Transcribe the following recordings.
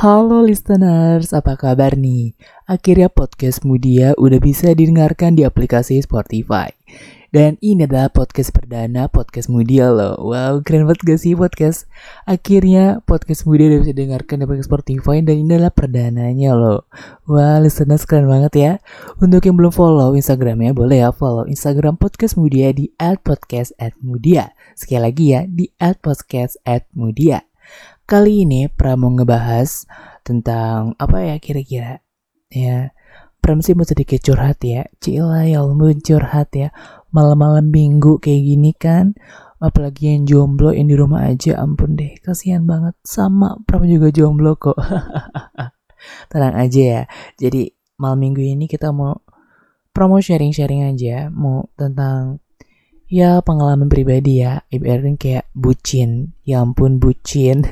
Halo listeners, apa kabar nih? Akhirnya podcast Mudia udah bisa didengarkan di aplikasi Spotify. Dan ini adalah podcast perdana podcast Mudia loh. Wow, keren banget gak sih podcast? Akhirnya podcast Mudia udah bisa didengarkan di aplikasi Spotify dan ini adalah perdananya loh. Wah, listeners keren banget ya. Untuk yang belum follow Instagramnya, boleh ya follow Instagram podcast Mudia di @podcast@mudia. Sekali lagi ya, di @podcast@mudia. Kali ini Pram mau ngebahas tentang apa ya kira-kira? Ya Pram sih mau sedikit curhat ya. Cila ya Allah curhat ya. Malam-malam minggu kayak gini kan. Apalagi yang jomblo yang di rumah aja. Ampun deh kasihan banget. Sama Pram juga jomblo kok. Tenang aja ya. Jadi malam minggu ini kita mau mau sharing-sharing aja Mau tentang ya pengalaman pribadi ya. Ibaratnya kayak bucin. Ya ampun bucin.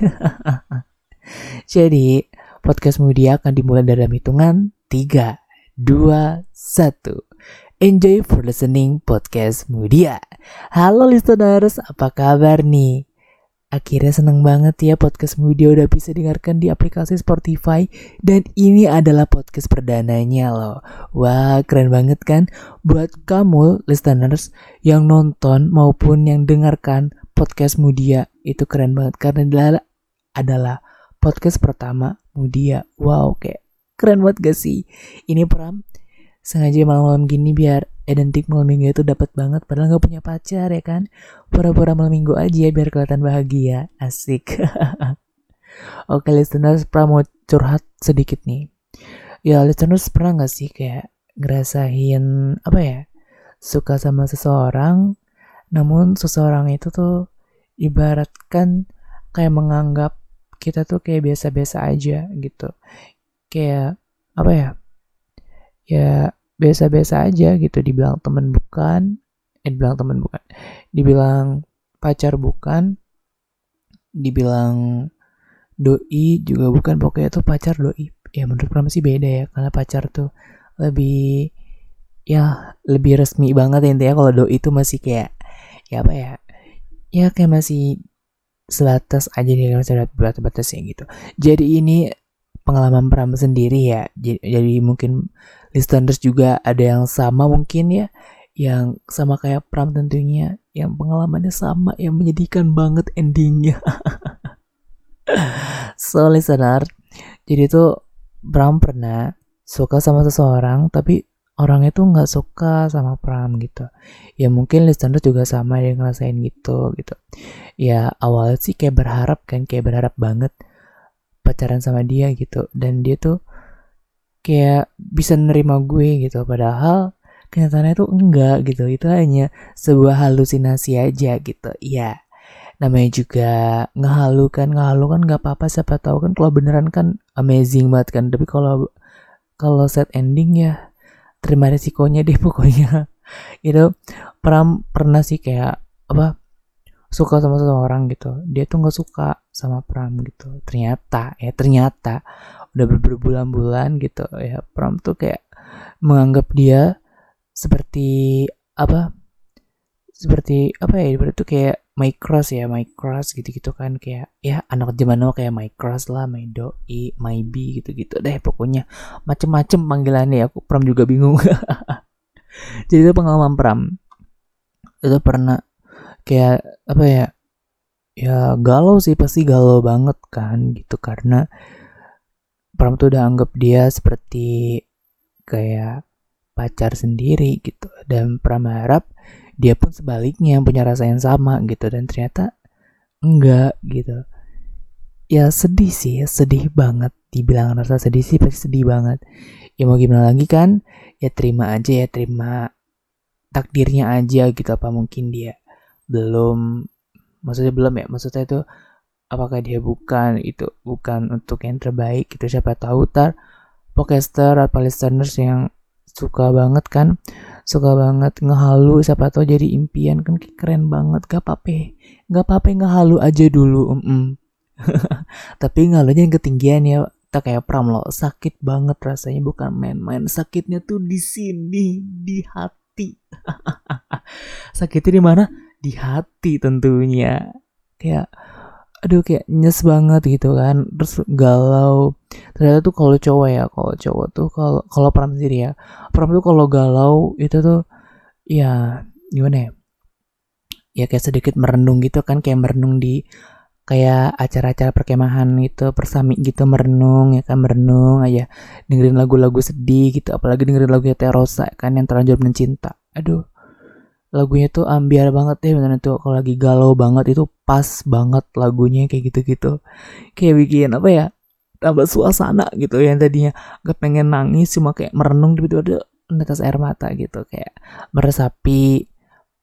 Jadi podcast Mudia akan dimulai dalam hitungan. 3 2 1 Enjoy for listening podcast Mudia. Halo listeners, apa kabar nih? Akhirnya seneng banget ya podcast Mudia udah bisa dengarkan di aplikasi Spotify dan ini adalah podcast perdananya loh. Wah, keren banget kan? Buat kamu listeners yang nonton maupun yang dengarkan podcast Mudia itu keren banget karena adalah adalah podcast pertama Mudia. Wow, kayak keren banget gak sih? Ini Pram sengaja malam-malam gini biar identik malam minggu itu dapat banget padahal nggak punya pacar ya kan? Pura-pura malam minggu aja biar kelihatan bahagia. Asik. Oke listeners pernah mau curhat sedikit nih. Ya listeners pernah nggak sih kayak ngerasain apa ya suka sama seseorang namun seseorang itu tuh ibaratkan kayak menganggap kita tuh kayak biasa-biasa aja gitu. Kayak apa ya ya biasa-biasa aja gitu dibilang temen bukan eh dibilang temen bukan dibilang pacar bukan dibilang doi juga bukan pokoknya tuh pacar doi. Ya menurut Pram sih beda ya karena pacar tuh lebih ya lebih resmi banget ya intinya kalau doi itu masih kayak ya apa ya ya kayak masih sebatas aja nih masih ada batas-batasnya gitu. Jadi ini pengalaman Pram sendiri ya jadi, jadi mungkin listeners juga ada yang sama mungkin ya yang sama kayak Pram tentunya yang pengalamannya sama yang menyedihkan banget endingnya. So listener jadi tuh Pram pernah suka sama seseorang tapi orang itu nggak suka sama Pram gitu. Ya mungkin listener juga sama yang ngerasain gitu gitu. Ya awalnya sih kayak berharap kan kayak berharap banget pacaran sama dia gitu. Dan dia tuh kayak bisa nerima gue gitu. Padahal kenyataannya tuh enggak gitu. Itu hanya sebuah halusinasi aja gitu. Iya. Namanya juga ngehalu kan ngehalu kan nggak apa-apa. Siapa tahu kan kalau beneran kan amazing banget kan. Tapi kalau kalau set ending ya terima resikonya deh pokoknya. Itu pernah pernah sih kayak apa suka sama seseorang gitu. Dia tuh nggak suka sama Pram gitu. Ternyata ya ternyata udah berbulan-bulan gitu ya. Pram tuh kayak menganggap dia seperti apa seperti apa ya berarti tuh kayak my crush ya my crush gitu-gitu kan kayak ya anak zaman now kayak my crush lah my doi my b gitu-gitu deh pokoknya. Macem-macem panggilannya aku Pram juga bingung. Jadi itu pengalaman Pram itu pernah kayak apa ya ya galau sih pasti galau banget kan gitu karena Pram tuh udah anggap dia seperti kayak pacar sendiri gitu. Dan Pram harap dia pun sebaliknya punya rasa yang sama gitu. Dan ternyata enggak gitu. Ya sedih sih sedih banget. Dibilang rasa sedih sih pasti sedih banget. Ya mau gimana lagi kan? Ya terima aja ya terima takdirnya aja gitu. Apa mungkin dia belum maksudnya belum ya? Maksudnya itu apakah dia bukan itu bukan untuk yang terbaik gitu siapa tahu tar podcaster atau listeners yang suka banget kan suka banget ngehalu siapa tahu jadi impian kan keren banget gak apa-apa gak apa-apa ngehalu aja dulu mm -mm. tapi ngalunya yang ketinggian ya tak kayak pram lo sakit banget rasanya bukan main-main sakitnya tuh di sini di hati. Sakitnya di mana? Di hati tentunya. Kayak aduh kayak nyes banget gitu kan. Terus galau. Ternyata tuh kalau cowok ya kalau cowok tuh kalau kalau pram sendiri ya pram tuh kalau galau itu tuh ya gimana ya? Ya kayak sedikit merenung gitu kan kayak merenung di kayak acara-acara perkemahan itu persami gitu merenung ya kan merenung aja. Dengerin lagu-lagu sedih gitu apalagi dengerin lagunya Terosa kan yang terlanjur mencinta. Aduh lagunya tuh ambiar banget deh bener tuh. Kalau lagi galau banget itu pas banget lagunya kayak gitu-gitu. Kayak bikin apa ya tambah suasana gitu. Yang tadinya gak pengen nangis cuma kayak merenung tiba-tiba netes air mata gitu. Kayak meresapi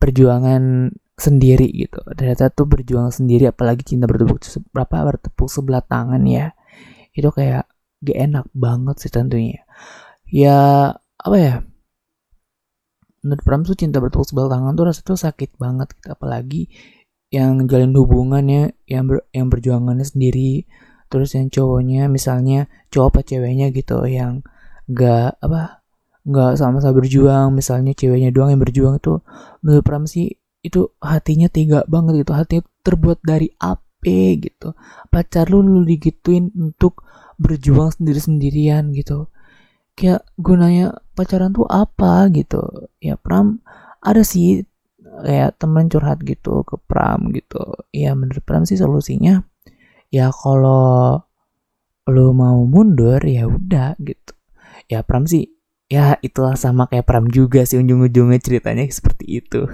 perjuangan sendiri gitu. Ternyata tuh berjuang sendiri apalagi cinta bertepuk berapa bertepuk sebelah tangan ya. Itu kayak gak enak banget sih tentunya. Ya apa ya menurut Pram tuh cinta bertepuk sebelah tangan tuh rasa tuh sakit banget gitu. Apalagi yang jalin hubungannya yang ber, yang berjuangannya sendiri terus yang cowoknya misalnya cowok apa ceweknya gitu yang gak apa nggak sama-sama berjuang misalnya ceweknya doang yang berjuang itu menurut Pram sih itu hatinya tega banget gitu. Hatinya terbuat dari apa gitu. Pacar lu lu digituin untuk berjuang sendiri sendirian gitu kayak gunanya pacaran tuh apa gitu. Ya Pram ada sih kayak temen curhat gitu ke Pram gitu. Ya menurut Pram sih solusinya ya kalau lu mau mundur ya udah gitu. Ya Pram sih ya itulah sama kayak Pram juga sih ujung-ujungnya ceritanya seperti itu.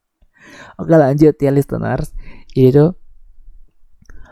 Oke lanjut ya listeners. Jadi tuh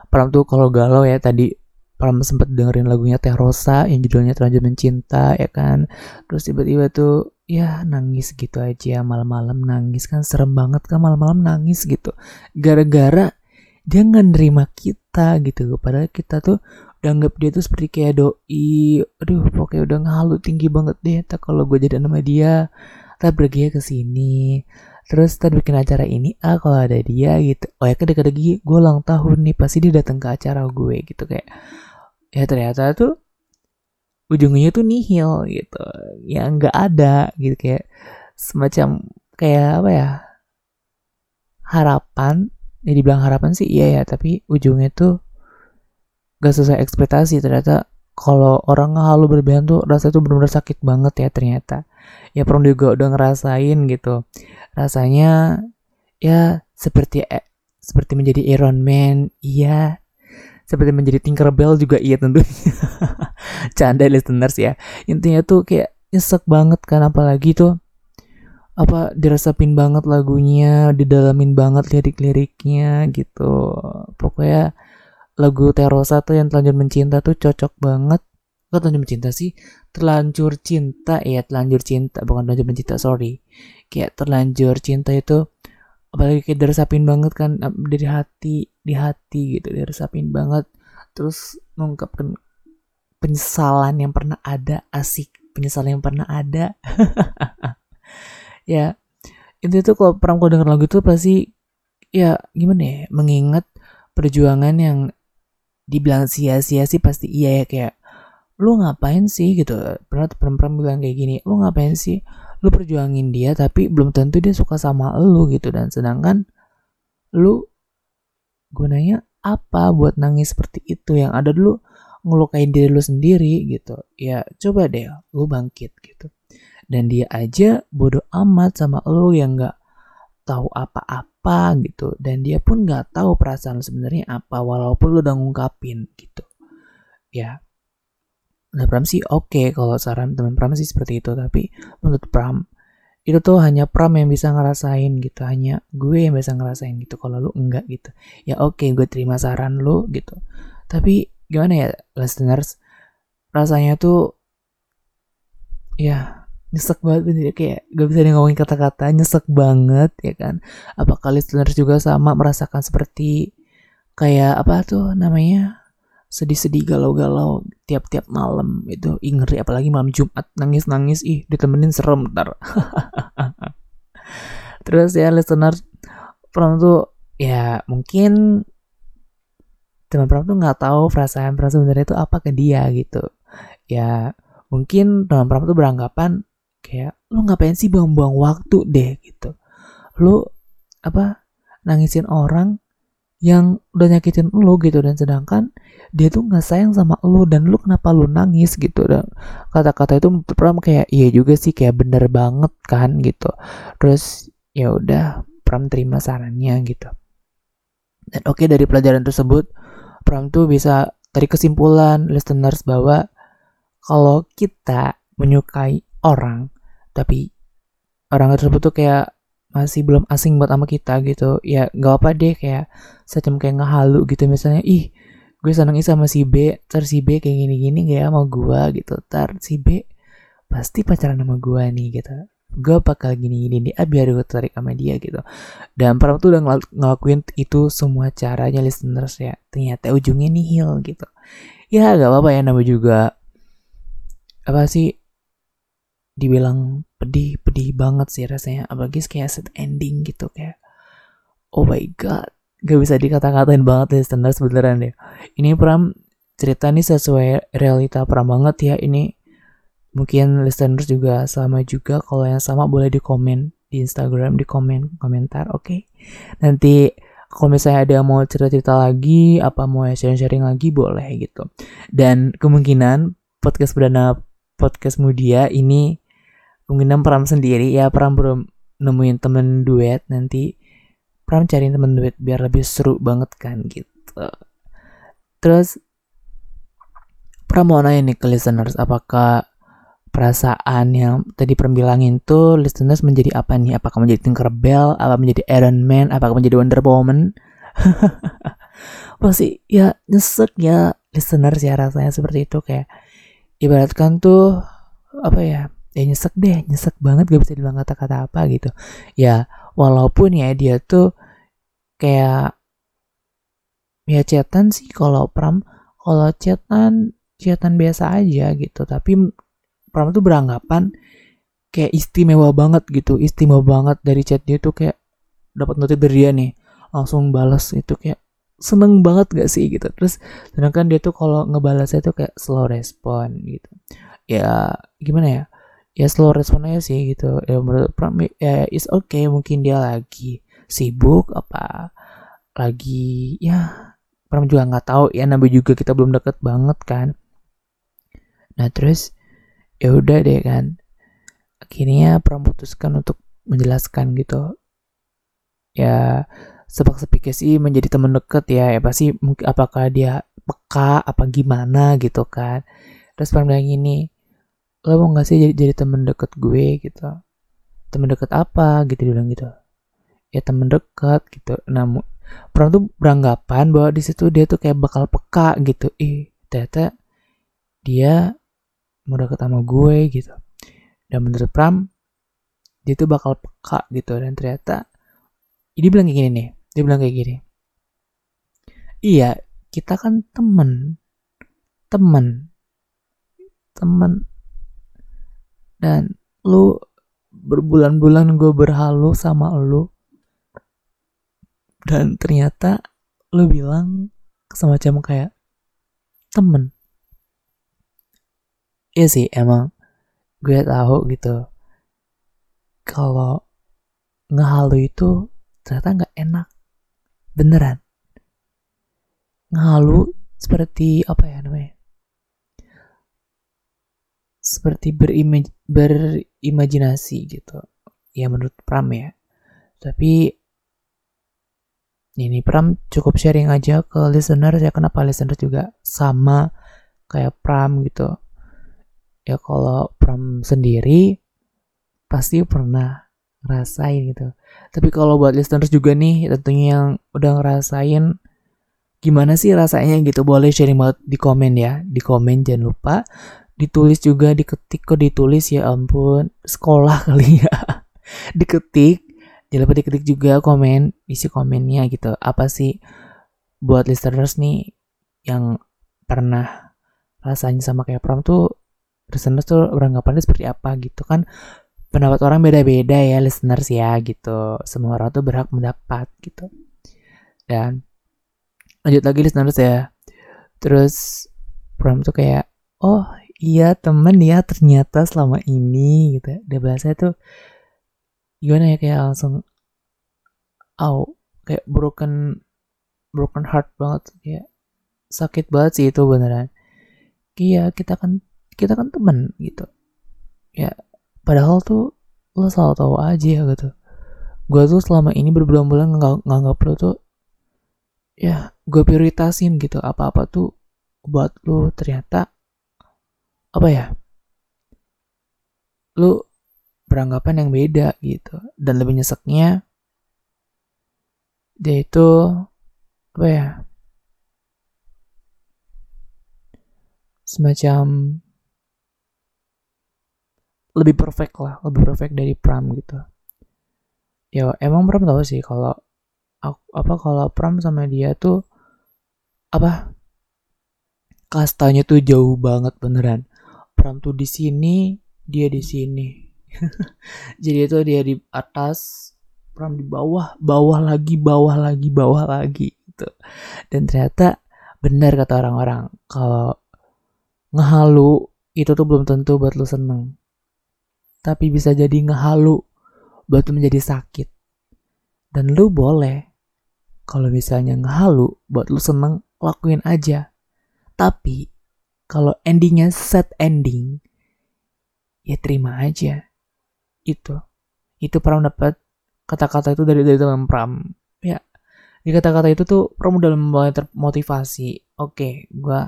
Pram tuh kalau galau ya tadi Pram sempat dengerin lagunya Teh Rosa yang judulnya Terlanjur Mencinta ya kan. Terus tiba-tiba tuh ya nangis gitu aja malam-malam nangis kan serem banget kan malam-malam nangis gitu. Gara-gara dia nggak nerima kita gitu. Padahal kita tuh udah anggap dia tuh seperti kayak doi. Aduh pokoknya udah ngalu tinggi banget deh. Tak kalau gue jadi nama dia. Tak pergi ke sini terus tadi bikin acara ini ah kalau ada dia gitu oh ya kan dekat lagi gue ulang tahun nih pasti dia datang ke acara gue gitu kayak ya ternyata tuh ujungnya tuh nihil gitu. Yang nggak ada gitu kayak semacam kayak apa ya harapan. Ya dibilang harapan sih iya ya tapi ujungnya tuh gak sesuai ekspektasi. Ternyata kalau orang halu berlebihan tuh rasa tuh benar-benar sakit banget ya ternyata. Ya pernah juga udah ngerasain gitu. Rasanya ya seperti eh, seperti menjadi Iron Man. Iya seperti menjadi Tinkerbell juga iya tentunya. Canda listeners ya. Intinya tuh kayak nyesek banget kan apalagi tuh apa diresapin banget lagunya didalamin banget lirik-liriknya gitu. Pokoknya lagu Terosa tuh yang telanjur mencinta tuh cocok banget. Gak terlanjur mencinta sih terlanjur cinta ya terlanjur cinta bukan terlanjur mencinta sorry. Kayak terlanjur cinta itu apalagi kayak diresapin banget kan dari hati di hati gitu diresapin banget. Terus mengungkapkan penyesalan yang pernah ada asik penyesalan yang pernah ada. Ya itu tuh kalau pernah kau denger lagu itu pasti ya gimana ya mengingat perjuangan yang dibilang sia-sia sih pasti iya ya kayak lu ngapain sih? gitu. Pernah perempuan bilang kayak gini lu ngapain sih? Lu perjuangin dia tapi belum tentu dia suka sama lu gitu. Dan sedangkan lu gunanya apa buat nangis seperti itu? Yang ada dulu ngelukain diri lu sendiri gitu. Ya coba deh lu bangkit gitu. Dan dia aja bodoh amat sama lu yang nggak tahu apa-apa gitu. Dan dia pun nggak tahu perasaan sebenarnya apa walaupun lu udah ngungkapin gitu. Ya. Nah Pram sih oke okay, kalau saran teman Pram sih seperti itu. Tapi menurut Pram itu tuh hanya Pram yang bisa ngerasain gitu. Hanya gue yang bisa ngerasain gitu kalau lu enggak gitu. Ya oke okay, gue terima saran lu gitu. Tapi gimana ya listeners? Rasanya tuh ya nyesek banget bener kayak gak bisa ngomongin kata-kata nyesek banget ya kan? Apakah listeners juga sama merasakan seperti kayak apa tuh namanya sedih-sedih galau-galau tiap-tiap malam itu ih ngeri apalagi malam Jumat. Nangis-nangis ih ditemenin serem ntar terus ya listener pernah tuh ya mungkin teman pram tuh nggak tahu perasaan perasaan sebenarnya itu apa ke dia gitu. Ya mungkin teman pram tuh beranggapan kayak lu ngapain sih buang-buang waktu deh? gitu. Lu apa nangisin orang yang udah nyakitin lu gitu. Dan sedangkan dia tuh nggak sayang sama lu dan lu kenapa lu nangis gitu. Dan kata-kata itu Pram kayak iya juga sih kayak bener banget kan gitu. Terus ya udah Pram terima sarannya gitu. Dan oke okay, dari pelajaran tersebut Pram tuh bisa dari kesimpulan listeners bahwa kalau kita menyukai orang tapi orang tersebut tuh kayak masih belum asing buat sama kita gitu. Ya nggak apa deh kayak semacam kayak ngehalu gitu. Misalnya ih gue seneng sama si B ter si B kayak gini-gini kayak sama gue gitu. Ter si B pasti pacaran sama gue nih gitu. Gue bakal gini-gini nih ah biar gue tertarik sama dia gitu. Dan pernah tuh udah ngel ngelakuin itu semua caranya listeners ya. Ternyata ujungnya nihil gitu. Ya gak apa-apa ya nama juga apa sih dibilang pedih pedih banget sih rasanya. Apalagi kayak set ending gitu kayak oh my god. Gak bisa dikata-katain banget listener sebenernya deh. Ini Pram cerita nih sesuai realita Pram banget ya. Ini mungkin listeners juga sama juga. Kalau yang sama boleh di komen di Instagram di komen komentar oke? Okay? nanti kalau misalnya ada mau cerita-cerita lagi apa mau sharing-sharing lagi boleh gitu. Dan kemungkinan podcast perdana podcast Mudia ini kemungkinan Pram sendiri ya Pram belum nemuin temen duet nanti. Pram cari temen duet biar lebih seru banget kan gitu. Terus Pram mau nanya nih ke listeners apakah perasaan yang tadi Pram bilangin tuh listeners menjadi apa nih? Apakah menjadi Tinkerbell? Apa menjadi Iron Man? Apakah menjadi Wonder Woman? Pasti ya nyesek ya listeners ya rasanya seperti itu. Kayak ibaratkan tuh apa ya ya nyesek deh nyesek banget gak bisa dibilang kata-kata apa gitu. Ya walaupun ya dia tuh kayak ya chatan sih kalau pram kalau chatan chatan biasa aja gitu. Tapi pram tuh beranggapan kayak istimewa banget gitu istimewa banget. Dari chat dia tuh kayak dapat notif dari dia nih langsung balas itu kayak seneng banget gak sih gitu. Terus sedangkan dia tuh kalau ngebalasnya tuh kayak slow respon gitu. Ya gimana ya ya slow respon aja sih gitu. Ya menurut Pram ya is okay mungkin dia lagi sibuk apa lagi ya Pram juga nggak tahu. Ya nabi juga kita belum deket banget kan. Nah terus ya udah deh kan. Akhirnya Pram putuskan untuk menjelaskan gitu. Ya sebab sih menjadi teman deket ya. Ya pasti mungkin apakah dia peka apa gimana gitu kan. Terus Pram bilang gini lo mau gak sih jadi, jadi temen deket gue? gitu. Temen deket apa? gitu dia bilang gitu. Ya temen deket gitu. Namun Pram tuh beranggapan bahwa di situ dia tuh kayak bakal peka gitu. Ih ternyata dia mau deket sama gue gitu. Dan menurut Pram dia tuh bakal peka gitu. Dan ternyata ini bilang kayak gini nih dia bilang kayak gini. Iya kita kan temen temen temen dan lu berbulan-bulan gue berhalu sama lu. Dan ternyata lu bilang semacam kayak temen. Iya sih emang gue tahu gitu. Kalau ngehalu itu ternyata nggak enak. Beneran. Ngehalu seperti apa ya namanya? Seperti berimaj berimajinasi gitu. Ya menurut Pram ya. Tapi ini Pram cukup sharing aja ke listener. Ya kenapa listener juga sama kayak Pram gitu. Ya kalau Pram sendiri pasti pernah ngerasain gitu. Tapi kalau buat listeners juga nih tentunya yang udah ngerasain gimana sih rasanya gitu? Boleh sharing banget di komen ya. Di komen jangan lupa ditulis juga diketik kok ditulis ya ampun sekolah kali ya. Diketik jangan lupa diketik juga komen isi komennya gitu. Apa sih buat listeners nih yang pernah rasanya sama kayak prom tuh listeners tuh beranggapannya seperti apa gitu kan? Pendapat orang beda-beda ya listeners ya gitu. Semua orang tuh berhak mendapat gitu. Dan lanjut lagi listeners ya. Terus prom tuh kayak oh iya temen ya ternyata selama ini gitu. Dia bahasa tuh gimana ya kayak langsung au kayak broken broken heart banget kayak sakit banget sih itu beneran. Iya kita kan kita kan temen gitu. Ya padahal tuh lo selalu tahu aja gitu. Gue tuh selama ini berbulan-bulan nganggap lo tuh ya gue prioritasin gitu apa-apa tuh buat lo. Ternyata apa ya? Lu beranggapan yang beda gitu. Dan lebih nyeseknya dia itu apa ya? Semacam lebih perfect lah lebih perfect dari Pram gitu. Ya emang Pram tahu sih kalau apa kalau Pram sama dia tuh apa? Kastanya tuh jauh banget beneran Tuh di sini dia di sini jadi itu dia di atas Pram di bawah bawah lagi bawah lagi bawah lagi gitu dan ternyata benar kata orang-orang kalau ngehalu itu tuh belum tentu buat lu seneng. Tapi bisa jadi ngehalu buat lu menjadi sakit. Dan lu boleh kalau misalnya ngehalu buat lu seneng lakuin aja. Tapi kalau endingnya set ending ya terima aja. Itu. Itu pernah dapat kata-kata itu dari dari teman Pram. Ya, di kata-kata itu tuh Pram udah mulai termotivasi. Oke, gue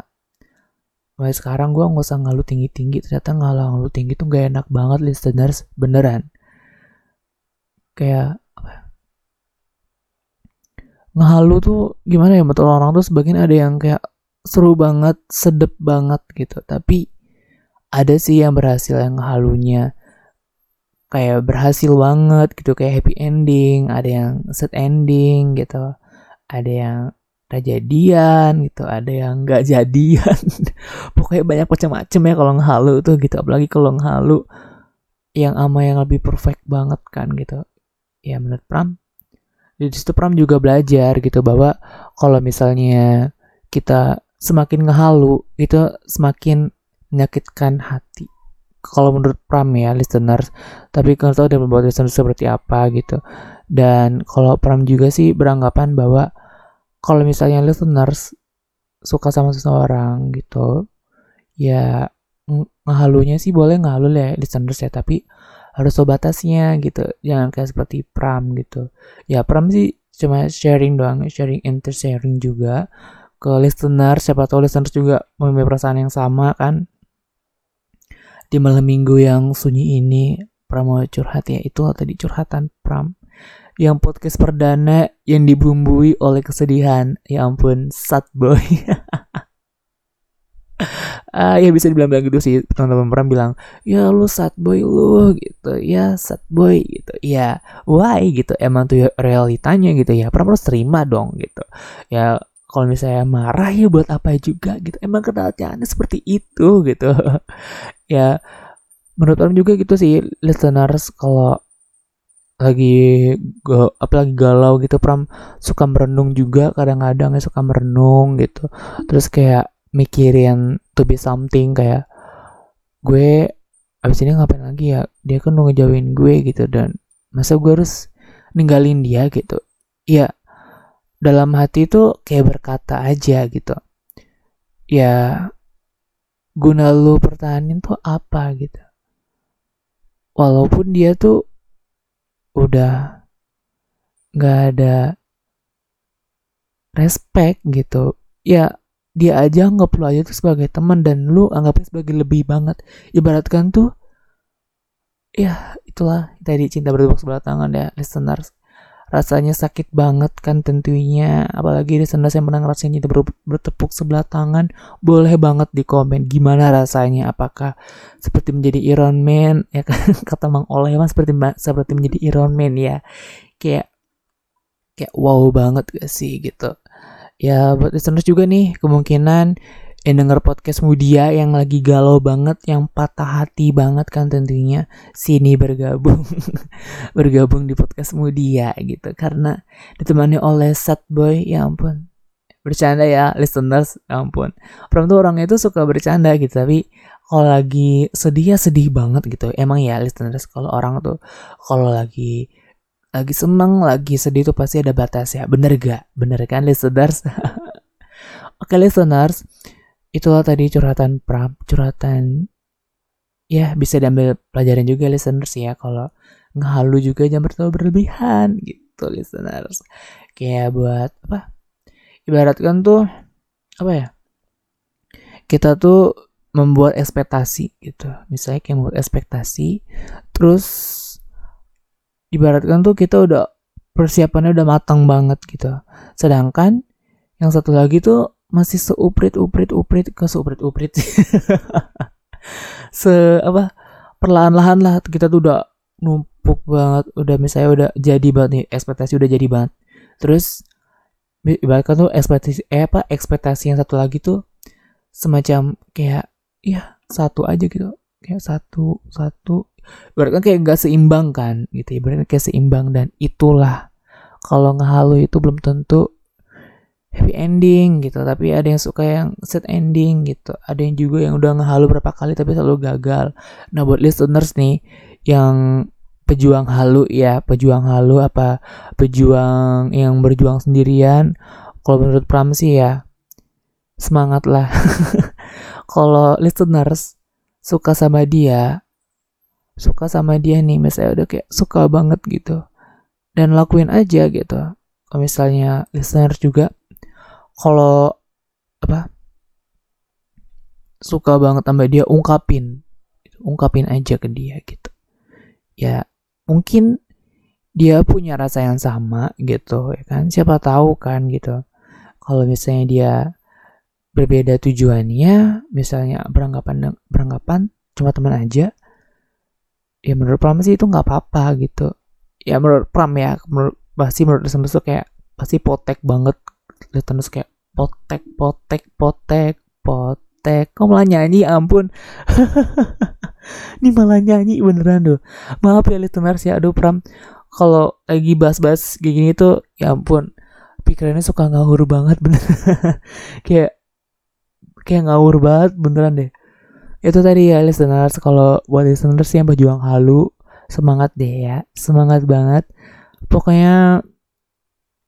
mulai sekarang gue nggak usah ngalu tinggi-tinggi ternyata ngalu ngalu tinggi tuh gak enak banget listeners beneran kayak ya? ngehalu tuh gimana ya betul orang tuh sebagian ada yang kayak seru banget sedep banget gitu. Tapi ada sih yang berhasil yang ngehalunya kayak berhasil banget gitu kayak happy ending ada yang sad ending gitu ada yang jadian gitu ada yang nggak jadian. Pokoknya banyak macam-macam ya kalau ngehalu tuh gitu apalagi kalau ngehalu yang ama yang lebih perfect banget kan gitu. Ya menurut Pram di situ Pram juga belajar gitu bahwa kalau misalnya kita semakin ngehalu itu semakin menyakitkan hati. Kalau menurut Pram ya listeners tapi kalau tahu dan membuat listeners seperti apa gitu. Dan kalau Pram juga sih beranggapan bahwa kalau misalnya listeners suka sama seseorang gitu ya ngehalunya sih boleh ngehalu ya listeners ya tapi harus tahu batasnya gitu. Jangan kayak seperti Pram gitu. Ya Pram sih cuma sharing doang sharing enter sharing juga ke listener siapa tahu listeners juga memiliki perasaan yang sama kan? Di malam minggu yang sunyi ini Pram mau curhat ya itu tadi curhatan Pram? Yang podcast perdana yang dibumbui oleh kesedihan. Ya ampun, sad boy. uh, ya bisa dibilang-bilang gitu sih teman-teman pernah bilang ya lu sad boy lu gitu. Ya sad boy gitu. Ya why? gitu. Emang tuh realitanya gitu ya. Pernah harus terima dong gitu. Ya kalau misalnya marah ya buat apa juga gitu. Emang kenyataannya seperti itu gitu. Ya menurut orang juga gitu sih listeners kalau lagi apa lagi galau gitu Pram suka merenung juga kadang-kadang ya suka merenung gitu. Terus kayak mikirin to be something kayak gue abis ini ngapain lagi ya? Dia kan udah ngejauhin gue gitu dan masa gue harus ninggalin dia gitu? Ya dalam hati itu kayak berkata aja gitu. Ya guna lu pertahanin tuh apa gitu. Walaupun dia tuh udah nggak ada respect gitu ya dia aja nggak perlu aja tuh sebagai teman dan lu anggapnya sebagai lebih banget. Ibaratkan tuh ya itulah tadi cinta bertepuk sebelah tangan ya listeners rasanya sakit banget kan tentunya. Apalagi di sana saya pernah ngerasain itu bertepuk sebelah tangan. Boleh banget di komen gimana rasanya. Apakah seperti menjadi Iron Man? Ya kan? Kata Mang Oleh mas seperti seperti menjadi Iron Man ya. Kayak kayak wow banget gak sih gitu. Ya buat listeners juga nih kemungkinan yang denger podcast Mudia yang lagi galau banget, yang patah hati banget kan tentunya sini bergabung. Bergabung di podcast Mudia gitu karena ditemani oleh sad boy ya ampun. Bercanda ya listeners ya ampun. Orang tuh orangnya itu suka bercanda gitu tapi kalau lagi sedih ya sedih banget gitu. Emang ya listeners kalau orang tuh kalau lagi lagi seneng lagi sedih tuh pasti ada batas ya bener gak? Bener kan listeners? Oke listeners itulah tadi curhatan Pram curhatan ya bisa diambil pelajaran juga listeners ya kalau ngehalu juga jangan terlalu berlebihan gitu listeners. Kayak buat apa ibaratkan tuh apa ya kita tuh membuat ekspektasi gitu. Misalnya kayak membuat ekspektasi terus ibaratkan tuh kita udah persiapannya udah matang banget gitu. Sedangkan yang satu lagi tuh masih seuprit uprit uprit ke seuprit uprit. Se apa perlahan-lahan lah kita tuh udah numpuk banget udah misalnya udah jadi banget nih ekspektasi udah jadi banget. Terus ibaratkan tuh ekspektasi eh apa ekspektasi yang satu lagi tuh semacam kayak ya satu aja gitu. Kayak satu satu. Ibaratkan kayak gak seimbang kan gitu. Ibaratnya kayak seimbang dan itulah. Kalau ngehalu itu belum tentu happy ending gitu. Tapi ada yang suka yang sad ending gitu. Ada yang juga yang udah ngehalu berapa kali tapi selalu gagal. Nah buat listeners nih yang pejuang halu ya pejuang halu apa pejuang yang berjuang sendirian kalau menurut Pram sih ya semangat lah kalau listeners suka sama dia suka sama dia nih misalnya udah kayak suka banget gitu dan lakuin aja gitu. Kalau misalnya listeners juga kalau apa suka banget sama dia ungkapin ungkapin aja ke dia gitu. Ya mungkin dia punya rasa yang sama gitu ya kan? Siapa tahu kan gitu. Kalau misalnya dia berbeda tujuannya misalnya beranggapan beranggapan cuma teman aja ya menurut Pram sih itu nggak apa-apa gitu. Ya menurut Pram ya menurut pasti menurut tuh kayak pasti potek banget listeners kayak potek potek potek potek. Kok malah nyanyi ya ampun. Ini malah nyanyi beneran tuh maaf ya listeners ya aduh Pram. Kalau lagi bahas-bahas kayak gini tuh ya ampun. Pikirannya suka ngawur banget bener. Kayak kayak ngawur banget beneran deh. Itu tadi ya listeners. Kalau buat listeners yang berjuang halu semangat deh ya. Semangat banget. Pokoknya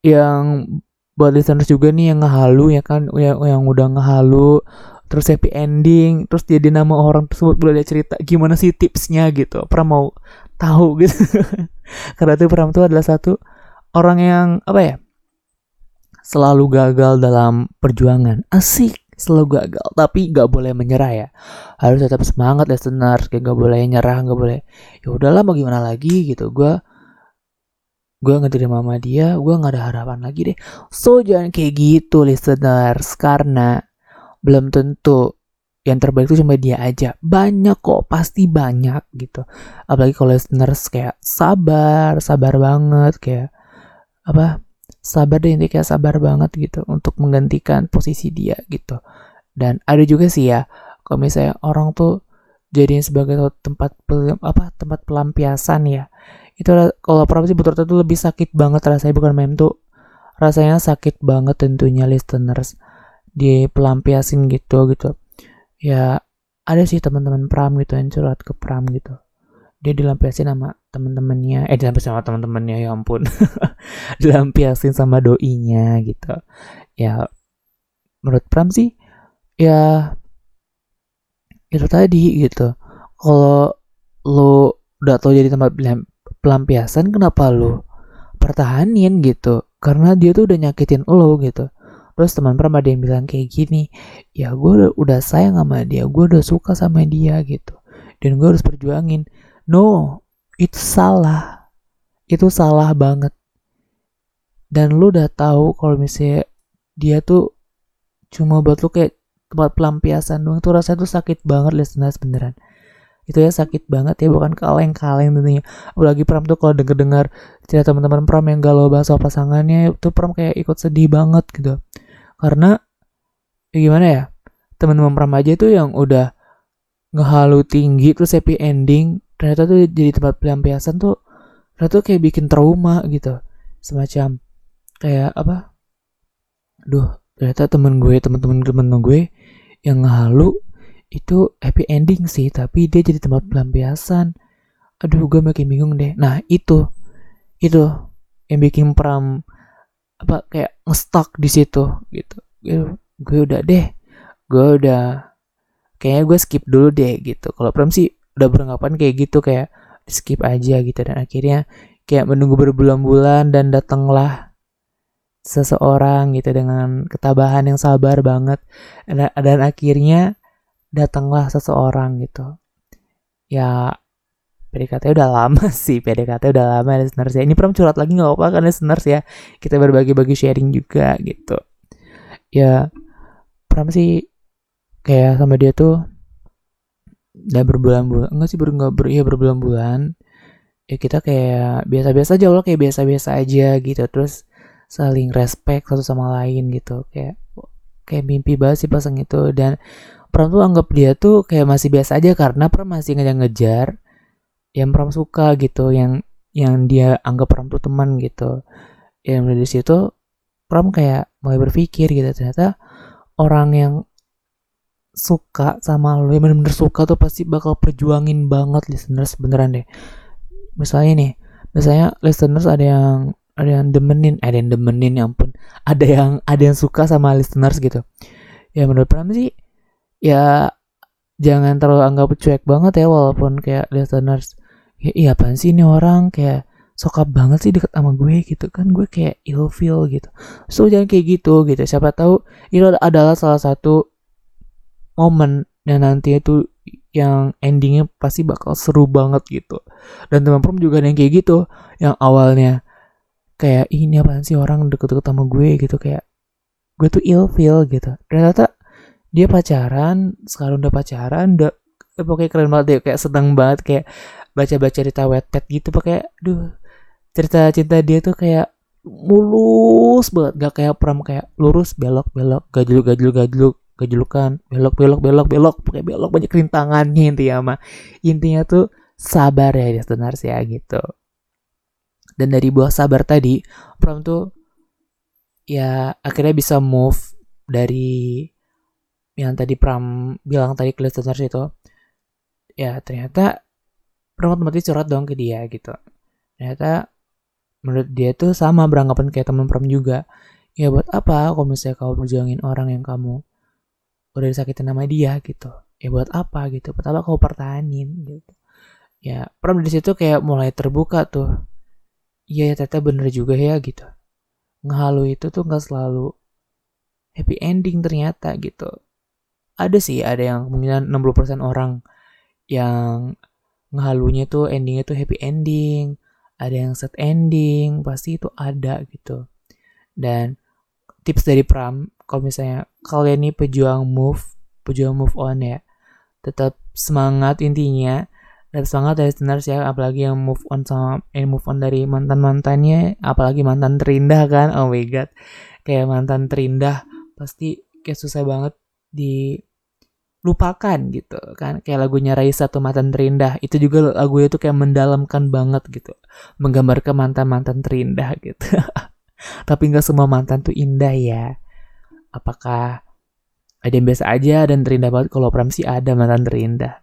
yang buat listeners juga nih yang ngehalu ya kan? Yang, yang udah ngehalu terus happy ending terus jadi nama orang tersebut boleh cerita gimana sih tipsnya gitu? Pernah mau tahu gitu. Karena tuh Pram tuh adalah satu orang yang apa ya? Selalu gagal dalam perjuangan. Asik selalu gagal tapi gak boleh menyerah ya. Harus tetap semangat listeners. Kayak gak boleh nyerah gak boleh ya udahlah mau gimana lagi? gitu. Gue gue ngeterima sama dia gue nggak ada harapan lagi deh. So jangan kayak gitu listeners. Karena belum tentu yang terbaik itu cuma dia aja. Banyak kok pasti banyak gitu. Apalagi kalau listeners kayak sabar sabar banget kayak apa sabar deh ini kayak sabar banget gitu untuk menggantikan posisi dia gitu. Dan ada juga sih ya kalau misalnya orang tuh jadiin sebagai tempat apa tempat pelampiasan ya itu kalau sih betul itu lebih sakit banget rasanya bukan main tuh. Rasanya sakit banget tentunya listeners. Di pelampiasin gitu gitu. Ya ada sih teman-teman pram gitu yang curhat ke pram gitu. Dia dilampiasin sama teman-temannya. Eh dilampiasin sama teman-temannya ya ampun. Dilampiasin sama doinya gitu. Ya menurut Pram sih ya itu tadi gitu. Kalau lo udah tau jadi tempat pelampiasan kenapa lo pertahanin gitu? Karena dia tuh udah nyakitin lo gitu. Terus teman Pram ada yang bilang kayak gini ya gue udah, udah sayang sama dia gue udah suka sama dia gitu. Dan gue harus perjuangin. No, itu salah. Itu salah banget. Dan lu udah tahu kalau misalnya dia tuh cuma buat lu kayak tempat pelampiasan doang tuh rasanya tuh sakit banget listeners beneran itu ya sakit banget ya bukan kaleng-kaleng tentunya. Apalagi Pram tuh kalau denger-dengar cerita teman-teman Pram yang galau bahasa pasangannya itu Pram kayak ikut sedih banget gitu. Karena ya gimana ya teman-teman Pram aja tuh yang udah ngehalu tinggi terus happy ending ternyata tuh jadi tempat pelampiasan tuh ternyata tuh kayak bikin trauma gitu. Semacam kayak apa? Duh ternyata temen gue temen-temen temen gue yang halu itu happy ending sih tapi dia jadi tempat pelampiasan. Aduh gue makin bingung deh. Nah itu. Itu yang bikin Pram apa kayak ngestak di situ gitu. Gue udah deh. Gue udah kayaknya gue skip dulu deh gitu. Kalau Pram sih udah beranggapan kayak gitu kayak skip aja gitu. Dan akhirnya kayak menunggu berbulan-bulan dan datanglah seseorang gitu dengan ketabahan yang sabar banget. Dan, dan akhirnya datanglah seseorang gitu. Ya PDKT udah lama sih PDKT udah lama listeners ya. Ini pernah curhat lagi nggak apa-apa kan listeners ya. Kita berbagi-bagi sharing juga gitu. Ya pernah sih kayak sama dia tuh udah berbulan-bulan enggak sih baru nggak ber iya berbulan-bulan. Ya kita kayak biasa-biasa aja Allah kayak biasa-biasa aja gitu. Terus saling respect satu sama lain gitu. Kayak kayak mimpi banget sih pasang itu. Dan Pram tuh anggap dia tuh kayak masih biasa aja karena Pram masih ngejar-ngejar yang Pram suka gitu yang yang dia anggap Pram tuh teman gitu. Yang dari situ Pram kayak mulai berpikir gitu ternyata orang yang suka sama lo yang bener-bener suka tuh pasti bakal perjuangin banget listeners beneran deh. Misalnya nih misalnya listeners ada yang ada yang demenin ada yang demenin ya ampun. Ada yang ada yang suka sama listeners gitu. Ya menurut Pram sih ya jangan terlalu anggap cuek banget ya walaupun kayak listeners ya iya apaan sih ini orang? Kayak suka banget sih deket sama gue gitu kan. Gue kayak ill feel gitu. So jangan kayak gitu gitu. Siapa tahu itu adalah salah satu momen yang nanti itu yang endingnya pasti bakal seru banget gitu. Dan teman prom juga ada yang kayak gitu. Yang awalnya kayak ini apaan sih orang deket-deket sama gue? gitu. Kayak gue tuh ill feel gitu. Ternyata dia pacaran sekarang udah pacaran udah eh, pokoknya keren banget deh kayak sedang banget kayak baca-baca cerita wetpad gitu pakai duh cerita cinta dia tuh kayak mulus banget gak kayak pram kayak lurus belok belok gajluk gajluk gajluk gajlukan belok belok belok belok pakai belok banyak rintangannya intinya mah. Intinya tuh sabar ya sih ya gitu. Dan dari buah sabar tadi Pram tuh ya akhirnya bisa move dari yang tadi Pram bilang tadi ke listeners itu ya ternyata Pram otomatis curhat dong ke dia gitu. Ternyata menurut dia tuh sama beranggapan kayak teman Pram juga. Ya buat apa kalau misalnya kamu berjuangin orang yang kamu udah disakitin nama dia gitu? Ya buat apa gitu? Pertama kau pertahanin gitu? Ya Pram dari situ kayak mulai terbuka tuh. Iya ya ternyata bener juga ya gitu. Ngehalu itu tuh nggak selalu happy ending ternyata gitu ada sih ada yang kemungkinan 60% orang yang ngehalunya tuh endingnya tuh happy ending ada yang sad ending pasti itu ada gitu. Dan tips dari Pram kalau misalnya kalian ini pejuang move pejuang move on ya tetap semangat intinya dan semangat dari listeners ya apalagi yang move on sama eh, move on dari mantan mantannya apalagi mantan terindah kan oh my god. Kayak mantan terindah pasti kayak susah banget dilupakan gitu kan. Kayak lagunya Raisa tuh mantan terindah itu juga lagu itu kayak mendalamkan banget gitu. Menggambarkan mantan mantan terindah gitu. Tapi nggak semua mantan tuh indah ya. Apakah ada yang biasa aja dan terindah banget? Kalau Pram sih ada mantan terindah.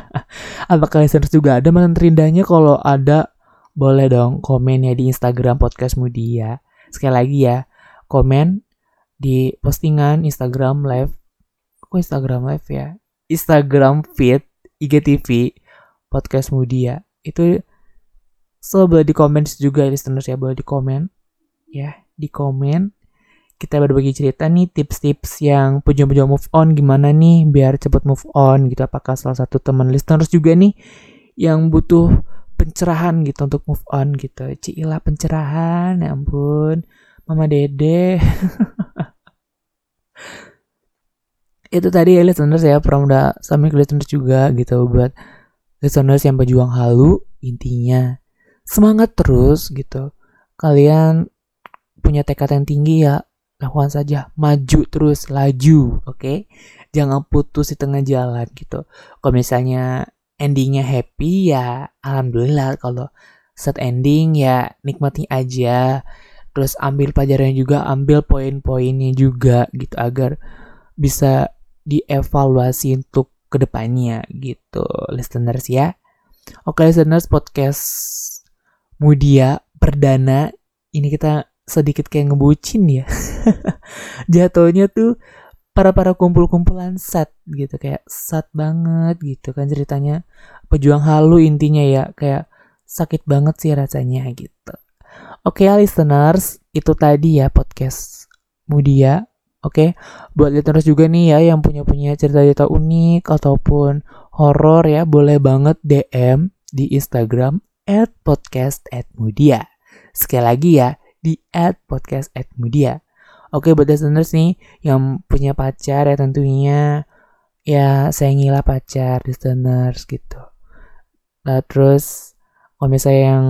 Apakah listeners juga ada mantan terindahnya? Kalau ada boleh dong komen ya di Instagram podcast Mudia. Sekali lagi ya komen di postingan Instagram live kok Instagram live ya. Instagram feed IGTV podcast Mudia. Itu so boleh di komen juga listeners ya boleh di komen ya di komen kita berbagi cerita nih tips-tips yang pejuang-pejuang move on gimana nih biar cepet move on gitu. Apakah salah satu teman listeners juga nih yang butuh pencerahan gitu untuk move on gitu. Cila pencerahan ya ampun. Mama Dede itu tadi ya listeners ya udah sampai ke listeners juga gitu buat listeners yang pejuang halu intinya semangat terus gitu. Kalian punya tekad yang tinggi ya lakukan saja. Maju terus laju oke? Okay? jangan putus di tengah jalan gitu. Kalau misalnya endingnya happy ya alhamdulillah. Kalau set ending ya nikmati aja. Terus ambil pelajarannya juga ambil poin-poinnya juga gitu agar bisa dievaluasi untuk ke depannya gitu. Listeners ya. Oke listeners podcast Mudia perdana ini kita sedikit kayak ngebucin ya. Jatuhnya tuh para para kumpul-kumpulan sat gitu. Kayak sat banget gitu kan ceritanya. Pejuang halu intinya ya kayak sakit banget sih rasanya gitu. Oke okay, listeners itu tadi ya podcast Mudia oke okay? buat listeners juga nih ya yang punya punya cerita-cerita unik ataupun horor ya boleh banget DM di Instagram at podcast at mudia sekali lagi ya di at podcast at media. Oke buat listeners nih yang punya pacar ya tentunya ya sayangilah pacar listeners gitu. Nah terus kalau misalnya yang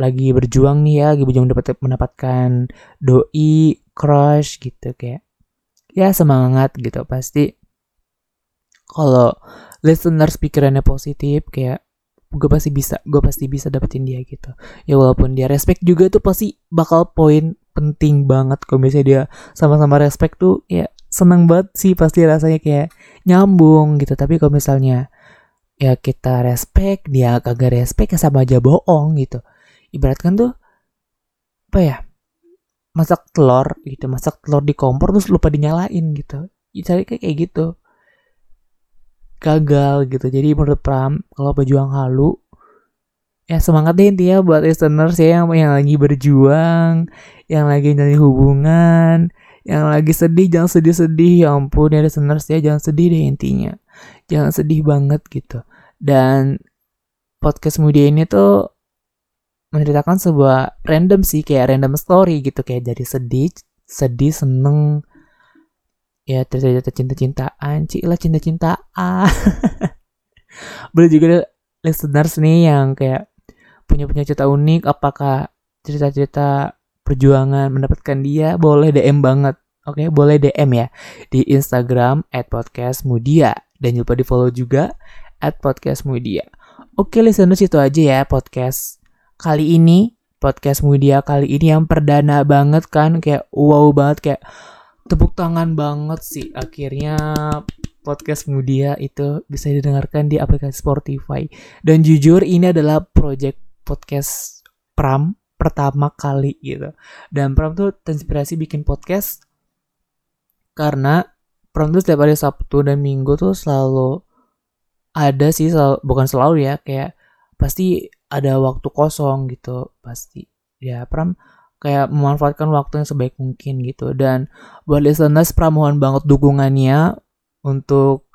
lagi berjuang nih ya, lagi berjuang dapat mendapatkan doi, crush gitu kayak ya semangat gitu. Pasti kalau listeners pikirannya positif kayak gue pasti bisa gue pasti bisa dapetin dia gitu. Ya walaupun dia respect juga tuh pasti bakal poin penting banget. Kalau misalnya dia sama-sama respect tuh ya seneng banget sih pasti rasanya kayak nyambung gitu. Tapi kalau misalnya ya kita respect dia kagak respect ya sama aja bohong gitu. Ibaratkan tuh apa ya masak telur gitu masak telur di kompor terus lupa dinyalain gitu. Cari kayak kayak gitu. Gagal gitu. Jadi menurut Pram kalau pejuang halu ya semangat deh intinya buat listeners ya yang, yang lagi berjuang yang lagi nyari hubungan yang lagi sedih jangan sedih-sedih. Ya ampun ya listeners ya jangan sedih deh intinya. Jangan sedih banget gitu. Dan podcast media ini tuh menceritakan sebuah random sih kayak random story gitu kayak jadi sedih sedih seneng. Ya cerita-cerita cinta-cintaan lah cinta-cintaan. Boleh juga listeners nih yang kayak punya punya cerita unik apakah cerita-cerita perjuangan mendapatkan dia boleh DM banget oke? Okay? boleh DM ya di Instagram at podcast mudia dan lupa di follow juga at podcast mudia oke okay, listeners itu aja ya podcast kali ini podcast mudia kali ini yang perdana banget kan kayak wow banget kayak tepuk tangan banget sih akhirnya podcast Mudia itu bisa didengarkan di aplikasi Spotify. Dan jujur ini adalah project podcast Pram pertama kali gitu. Dan Pram tuh terinspirasi bikin podcast karena Pram tuh setiap hari Sabtu dan Minggu tuh selalu ada sih selalu, bukan selalu ya kayak pasti ada waktu kosong gitu pasti. Ya Pram kayak memanfaatkan waktu yang sebaik mungkin gitu. Dan buat listeners pramohon banget dukungannya untuk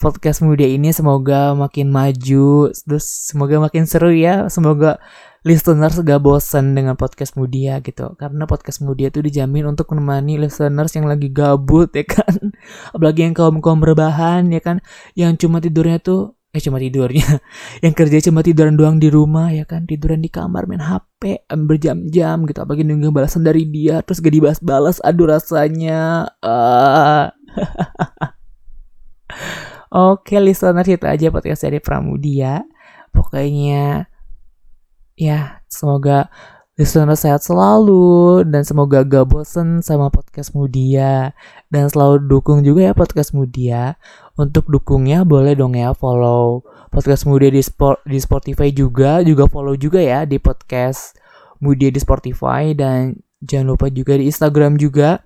podcast muda ini. Semoga makin maju terus semoga makin seru ya. Semoga listeners gak bosen dengan podcast mudia gitu. Karena podcast mudia itu dijamin untuk menemani listeners yang lagi gabut ya kan? Apalagi yang kaum kaum berbahan ya kan? Yang cuma tidurnya tuh eh cuma tidurnya. Yang kerja cuma tiduran doang di rumah ya kan? Tiduran di kamar main HP berjam-jam gitu. Apalagi nunggu balasan dari dia terus gak dibalas-balas aduh rasanya. Uh. Oke listener itu aja podcast dari Pramudia. Pokoknya Ya semoga listener sehat selalu dan semoga gak bosen sama podcast Mudia. Dan selalu dukung juga ya podcast Mudia. Untuk dukungnya boleh dong ya follow podcast Mudia di sport di Spotify juga, juga follow juga ya di podcast Mudia di Spotify. Dan jangan lupa juga di Instagram juga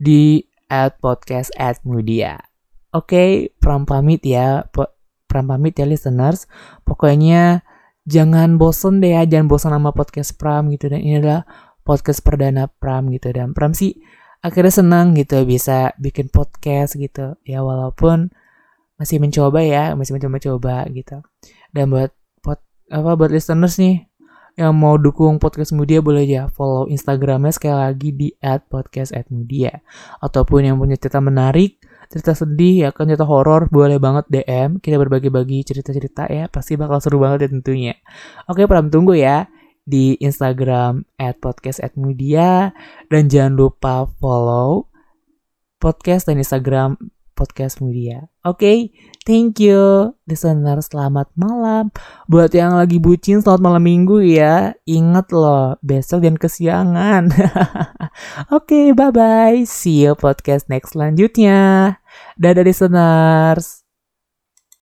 di at podcast at Mudia. Oke, okay, pram pamit ya, pram pamit ya listeners. Pokoknya jangan bosen deh ya, jangan bosen sama podcast Pram gitu. Dan ini adalah podcast perdana Pram gitu. Dan Pram sih akhirnya senang gitu bisa bikin podcast gitu. Ya walaupun masih mencoba ya masih mencoba-coba gitu. Dan buat pot apa buat listeners nih yang mau dukung podcast Mudia boleh aja follow Instagramnya sekali lagi di @podcast@mudia. Ataupun yang punya cerita menarik cerita sedih ya kan cerita horor boleh banget DM kita berbagi-bagi cerita-cerita ya pasti bakal seru banget ya tentunya. Oke pram tunggu ya di Instagram at podcast at media dan jangan lupa follow podcast dan Instagram podcast media. Oke, okay? thank you listener. Selamat malam. Buat yang lagi bucin selamat malam minggu ya. Ingat loh, besok dan kesiangan. Oke, okay, bye-bye. See you podcast next selanjutnya. Dadah listeners.